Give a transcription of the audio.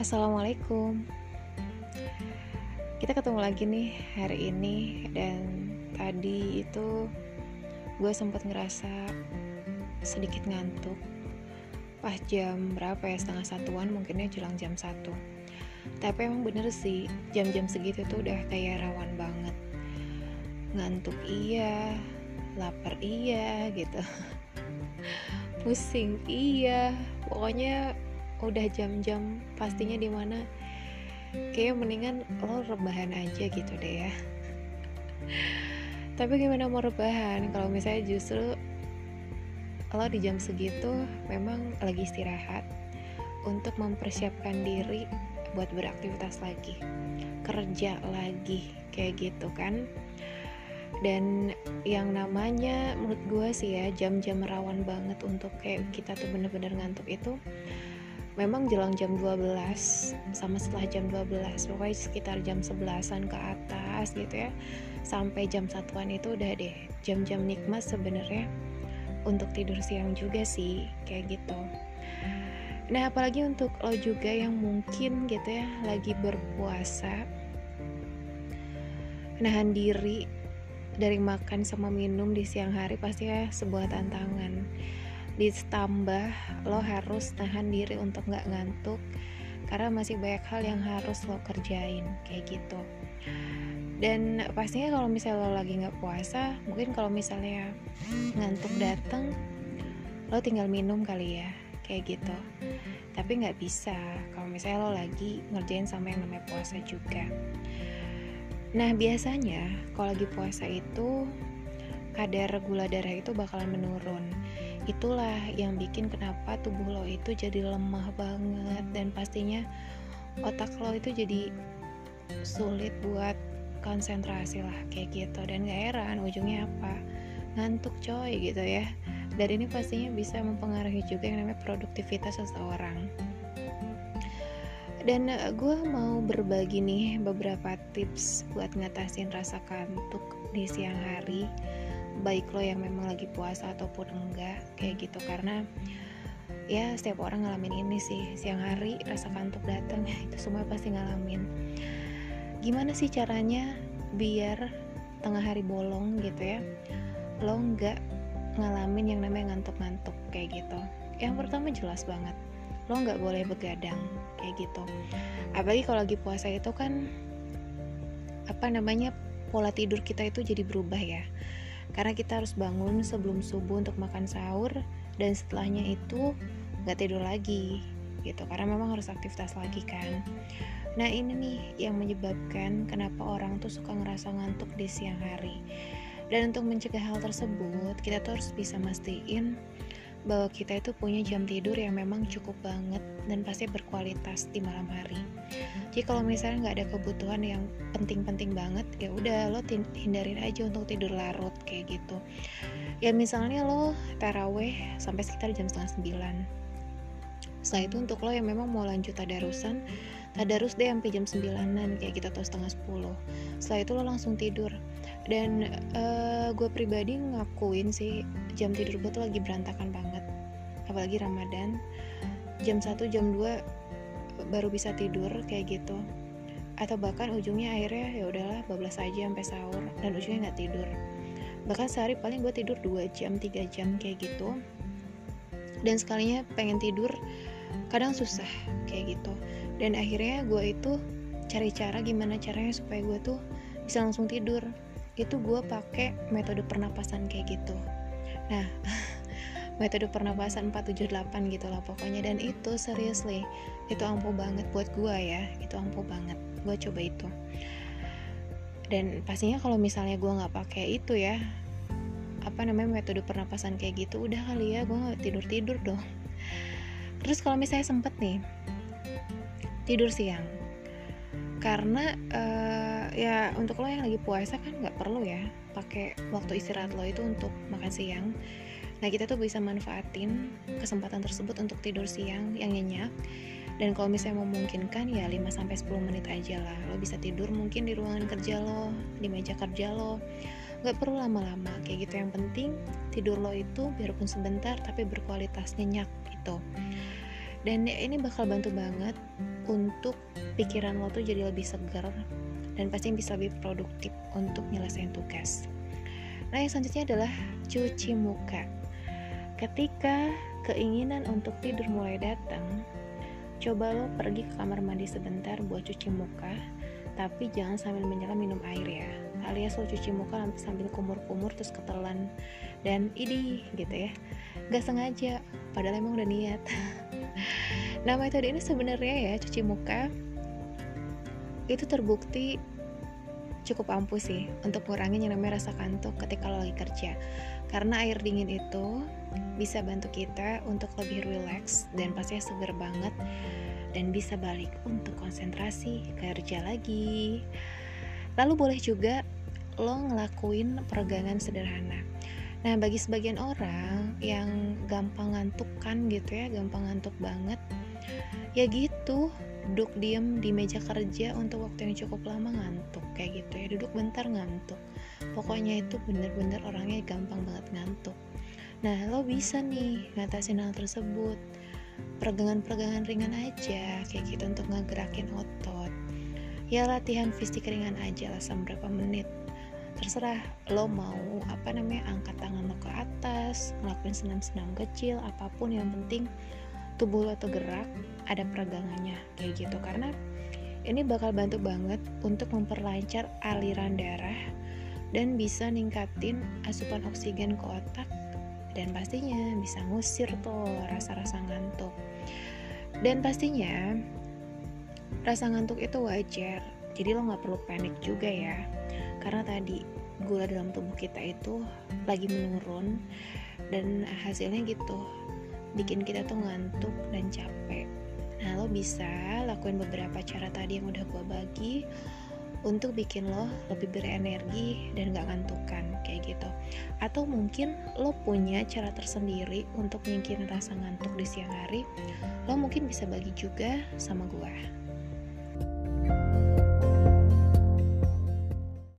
Assalamualaikum. Kita ketemu lagi nih hari ini Dan tadi itu gue sempat ngerasa sedikit ngantuk. Pas jam berapa ya? Setengah satuan mungkinnya jelang jam satu. Tapi emang bener sih jam-jam segitu tuh udah kayak rawan banget. Ngantuk iya, lapar iya gitu. Pusing iya, pokoknya udah jam-jam pastinya di mana kayak mendingan lo rebahan aja gitu deh ya. Tapi gimana mau rebahan? Kalau misalnya justru lo di jam segitu memang lagi istirahat untuk mempersiapkan diri buat beraktivitas lagi kerja lagi kayak gitu kan? Dan yang namanya menurut gue sih ya jam-jam rawan banget untuk kayak kita tuh bener-bener ngantuk itu memang jelang jam 12 sama setelah jam 12 pokoknya sekitar jam 11an ke atas gitu ya sampai jam satuan itu udah deh jam-jam nikmat sebenarnya untuk tidur siang juga sih kayak gitu. Nah apalagi untuk lo juga yang mungkin gitu ya lagi berpuasa nahan diri dari makan sama minum di siang hari pasti ya sebuah tantangan ditambah lo harus tahan diri untuk nggak ngantuk karena masih banyak hal yang harus lo kerjain kayak gitu. Dan pastinya kalau misalnya lo lagi nggak puasa mungkin kalau misalnya ngantuk datang lo tinggal minum kali ya kayak gitu. Tapi nggak bisa kalau misalnya lo lagi ngerjain sama yang namanya puasa juga. Nah biasanya kalau lagi puasa itu kadar gula darah itu bakalan menurun itulah yang bikin kenapa tubuh lo itu jadi lemah banget. Dan pastinya otak lo itu jadi sulit buat konsentrasi lah kayak gitu. Dan gak heran ujungnya apa? Ngantuk coy gitu ya. Dan ini pastinya bisa mempengaruhi juga yang namanya produktivitas seseorang. Dan eh, gue mau berbagi nih beberapa tips buat ngatasin rasa kantuk di siang hari baik lo yang memang lagi puasa ataupun enggak kayak gitu. Karena ya setiap orang ngalamin ini sih. Siang hari rasa kantuk datang itu semua pasti ngalamin. Gimana sih caranya biar tengah hari bolong gitu ya? Lo nggak ngalamin yang namanya ngantuk-ngantuk kayak gitu. Yang pertama jelas banget lo nggak boleh begadang kayak gitu. Apalagi kalau lagi puasa itu kan apa namanya pola tidur kita itu jadi berubah ya karena kita harus bangun sebelum subuh untuk makan sahur dan setelahnya itu nggak tidur lagi gitu. Karena memang harus aktivitas lagi kan. Nah ini nih yang menyebabkan kenapa orang tuh suka ngerasa ngantuk di siang hari. Dan untuk mencegah hal tersebut kita tuh harus bisa mastiin bahwa kita itu punya jam tidur yang memang cukup banget dan pasti berkualitas di malam hari. Jadi kalau misalnya nggak ada kebutuhan yang penting-penting banget, ya udah lo hindarin aja untuk tidur larut kayak gitu. Ya misalnya lo taraweh sampai sekitar jam setengah sembilan. Setelah itu untuk lo yang memang mau lanjut tadarusan, tadarus deh sampai jam sembilanan kayak gitu atau setengah sepuluh. Setelah itu lo langsung tidur dan uh, gue pribadi ngakuin sih jam tidur gue tuh lagi berantakan banget. Apalagi Ramadan. Jam 1 jam 2 baru bisa tidur kayak gitu. Atau bahkan ujungnya akhirnya ya udahlah bablas aja sampai sahur dan ujungnya nggak tidur. Bahkan sehari paling gue tidur 2 jam 3 jam kayak gitu. Dan sekalinya pengen tidur kadang susah kayak gitu. Dan akhirnya gue itu cari cara gimana caranya supaya gue tuh bisa langsung tidur itu gue pakai metode pernapasan kayak gitu. Nah metode pernapasan 478 gitu lah pokoknya. Dan itu seriously itu ampuh banget buat gue ya. Itu ampuh banget. Gue coba itu. Dan pastinya kalau misalnya gue nggak pakai itu ya apa namanya metode pernapasan kayak gitu udah kali ya gue nggak tidur tidur dong. Terus kalau misalnya sempet nih tidur siang. Karena uh, ya untuk lo yang lagi puasa kan nggak perlu ya pakai waktu istirahat lo itu untuk makan siang. Nah kita tuh bisa manfaatin kesempatan tersebut untuk tidur siang yang nyenyak. Dan kalau misalnya memungkinkan ya 5-10 menit aja lah. Lo bisa tidur mungkin di ruangan kerja lo di meja kerja lo. Nggak perlu lama-lama kayak gitu. Yang penting tidur lo itu biarpun sebentar tapi berkualitas nyenyak gitu. Dan ini bakal bantu banget untuk pikiran lo tuh jadi lebih segar dan pasti bisa lebih produktif untuk nyelesain tugas. Nah yang selanjutnya adalah cuci muka. Ketika keinginan untuk tidur mulai datang coba lo pergi ke kamar mandi sebentar buat cuci muka tapi jangan sambil menyelam minum air ya alias lo cuci muka sambil kumur-kumur terus ketelan dan ini gitu ya. Gak sengaja padahal emang udah niat nah metode ini sebenarnya ya cuci muka itu terbukti cukup ampuh sih untuk ngurangin yang namanya rasa kantuk ketika lo lagi kerja karena air dingin itu bisa bantu kita untuk lebih relax dan pastinya seger banget dan bisa balik untuk konsentrasi kerja lagi lalu boleh juga lo ngelakuin peregangan sederhana Nah, bagi sebagian orang yang gampang ngantuk kan gitu ya, gampang ngantuk banget. Ya gitu, duduk diem di meja kerja untuk waktu yang cukup lama ngantuk kayak gitu ya, duduk bentar ngantuk. Pokoknya itu bener-bener orangnya gampang banget ngantuk. Nah, lo bisa nih ngatasin hal tersebut. Peregangan-peregangan ringan aja kayak gitu untuk ngegerakin otot. Ya latihan fisik ringan aja lah sama berapa menit terserah lo mau apa namanya angkat tangan lo ke atas ngelakuin senam-senam kecil apa pun yang penting tubuh lo tuh gerak ada peregangannya kayak gitu. Karena ini bakal bantu banget untuk memperlancar aliran darah dan bisa ningkatin asupan oksigen ke otak dan pastinya bisa ngusir tuh rasa-rasa ngantuk. Dan pastinya rasa ngantuk itu wajar jadi lo nggak perlu panik juga ya. Karena tadi gula dalam tubuh kita itu lagi menurun dan hasilnya gitu bikin kita tuh ngantuk dan capek. Nah lo bisa lakuin beberapa cara tadi yang udah gue bagi untuk bikin lo lebih berenergi dan gak ngantukan kayak gitu. Atau mungkin lo punya cara tersendiri untuk nyingkirin rasa ngantuk di siang hari lo mungkin bisa bagi juga sama gue